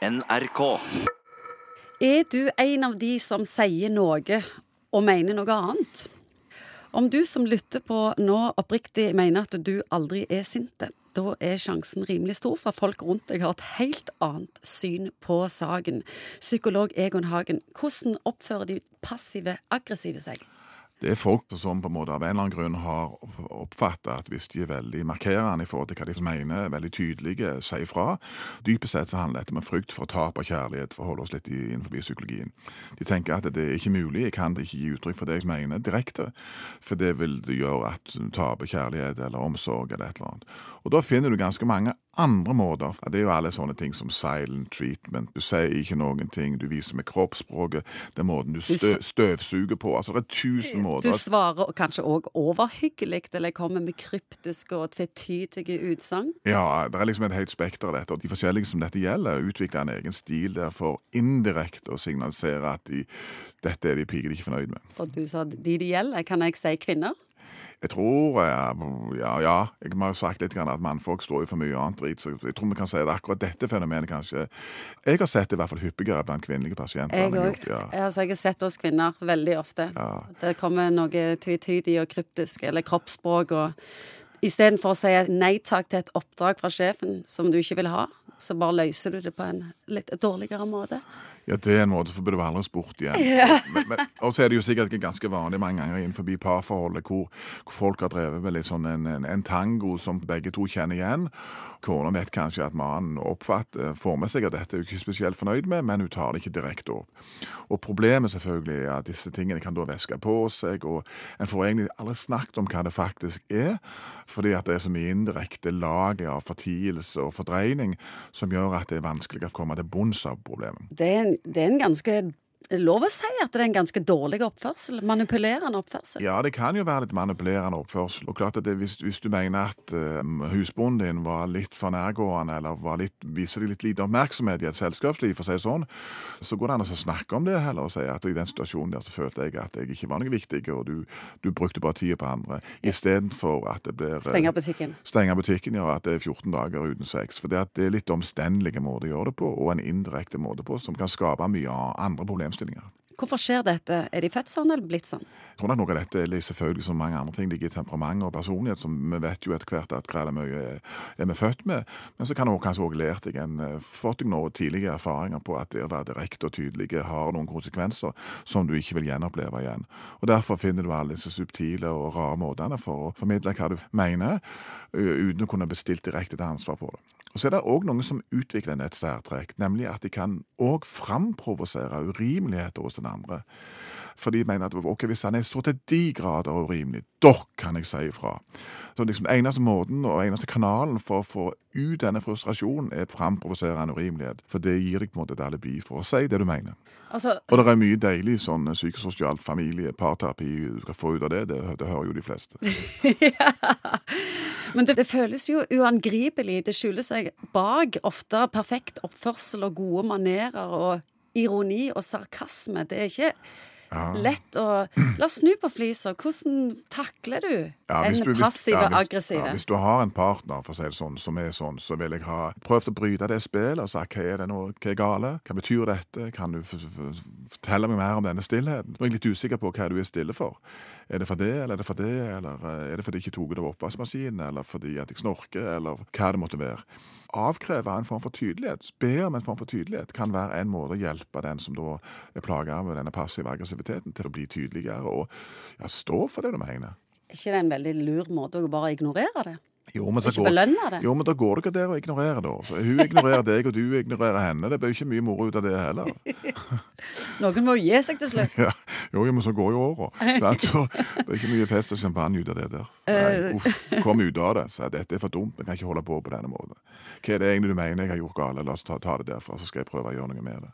NRK. Er du en av de som sier noe og mener noe annet? Om du som lytter på nå oppriktig mener at du aldri er sinte, da er sjansen rimelig stor for folk rundt deg har et helt annet syn på saken. Psykolog Egon Hagen, hvordan oppfører de passive aggressive seg? Det er folk som på en måte av en eller annen grunn har oppfattet at hvis de er veldig markerende i forhold til hva de mener, veldig tydelige, sier fra Dypest sett så handler dette om frykt for tap av kjærlighet, for å holde oss litt innenfor psykologien. De tenker at det er ikke mulig, jeg kan ikke gi uttrykk for det jeg mener direkte, for det vil gjøre at du taper kjærlighet eller omsorg eller et eller annet. Og da finner du ganske mange andre måter. Det er jo alle sånne ting som silent treatment. Du sier ikke noen ting, du viser med kroppsspråket, det er måten du stø støvsuger på. Altså det er tusen måter. Du svarer kanskje òg overhyggelig, eller kommer med kryptiske og tvetydige utsagn? Ja, det er liksom et helt spekter av dette. Og de forskjellige som dette gjelder, utvikler en egen stil der for indirekte å signalisere at de, dette er de piker ikke fornøyd med. Og du sa de det gjelder, kan jeg si kvinner? Jeg tror Ja, ja jeg ha sagt litt at mannfolk står jo for mye annet drit, så jeg tror vi kan si at akkurat dette fenomenet kanskje Jeg har sett det i hvert fall hyppigere blant kvinnelige pasienter. Jeg òg. Ja. Altså, jeg har sett oss kvinner veldig ofte. Ja. Det kommer noe tvetydig og kryptisk, eller kroppsspråk, og istedenfor å si nei takk til et oppdrag fra sjefen som du ikke vil ha, så bare løser du det på en litt dårligere måte. Ja, det er en måte, for burde du aldri spurt igjen. Ja. og så er det jo sikkert ganske vanlig mange ganger innenfor parforholdet hvor, hvor, folk har drevet med litt sånn en, en, en, tango som begge to kjenner igjen. Kona vet kanskje at mannen oppfatter, får med seg at dette er hun ikke spesielt fornøyd med, men hun tar det ikke direkte opp. Og problemet selvfølgelig er at disse tingene kan da væske på seg, og en får egentlig aldri snakket om hva det faktisk er, fordi at det er så mye indirekte lag av fortielse og fordreining som gjør at det er vanskelig å komme til bunns av problemet. Det er en det er en ganske lov å si at det er en ganske dårlig oppførsel? Manipulerende oppførsel? Ja, det kan jo være litt manipulerende oppførsel. Og klart at det, hvis, hvis, du mener at uh, husbonden din var litt for nærgående, eller var litt, viser deg litt lite oppmerksomhet i et selskapsliv, for å si det sånn, så går det an å snakke om det heller og si at i den situasjonen der så følte jeg at jeg ikke var noe viktig, og du, du brukte bare tida på andre, istedenfor at det blir Stenger Stenge butikken. Stenge butikken, ja. At det er 14 dager uten sex. For det, det er litt omstendelige måter å gjøre det på, og en indirekte måte på, som kan skape mye andre problemstillinger problemstillinger. Hvorfor skjer dette? Er de født sånn eller blitt sånn? Jeg tror nok noe av dette er selvfølgelig som mange andre ting ligger i temperament og personlighet. som Vi vet jo etter hvert at hva er mye er vi født med. Men så kan du kanskje òg lært deg en eh, fått deg noen tidlige erfaringer på at det å være direkte og tydelige har noen konsekvenser som du ikke vil gjenoppleve igjen. Og Derfor finner du alle disse subtile og rare måtene for å formidle hva du mener, uten å kunne bestilt direkte til ansvar på det. Og Så er det òg noen som utvikler et særtrekk, nemlig at de kan òg framprovosere urimeligheter hos den andre. For de mener at ok, hvis han er så til de grader urimelig, da kan jeg si ifra. Så liksom eneste måten og eneste kanalen for å få ut denne frustrasjonen, er framprovoserende urimelighet. For det gir deg på en måte et alibi for å si det du mener. Altså, og det er mye deilig sånn psykososialt familie, parterapi du skal få ut av det. Det, det hører jo de fleste. ja. Men det, det, føles jo uangripelig. Det skjuler seg bak ofte perfekt oppførsel og gode manerer og ironi og sarkasme. Det er ikke ja. lett å La oss snu på flisa. Hvordan takler du ja, en du, passiv og ja, aggressiv? Hvis du har en partner for å si det sånn, som er sånn, så vil jeg ha prøvd å bryte det spillet og sagt hva er det nå, hva er gale? Hva betyr dette? Kan du fortelle meg mer om denne stillheten? Nå er jeg litt usikker på hva du er stille for. Er det for det, eller er det for det, eller eh, er det fordi jeg ikke tok det av oppvaskmaskinen, eller fordi at jeg snorker, eller hva det måtte være. Avkreve en form for tydelighet, be om en form for tydelighet, kan være en måte å hjelpe den som da er plaga med denne passive aggressiviteten, til å bli tydeligere og ja, stå for det du mener. Er ikke det en veldig lur måte å bare ignorere det? Jo, men, ikke belønne det? Jo, men da går det ikke der å ignorere, da. Så hun ignorerer deg, og du ignorerer henne. Det blir ikke mye moro ut av det heller. Noen må gi seg til slutt. Ja, jo, men så går jo åra. Så det blir ikke mye fest og champagne ut av det der. Nei, eh. uff, kom ut av det. Så dette er for dumt. Vi kan ikke holde på på denne måten. Hva er det egentlig du mener jeg har gjort galt? La oss ta, ta det derfra, så skal jeg prøve å gjøre noe med det.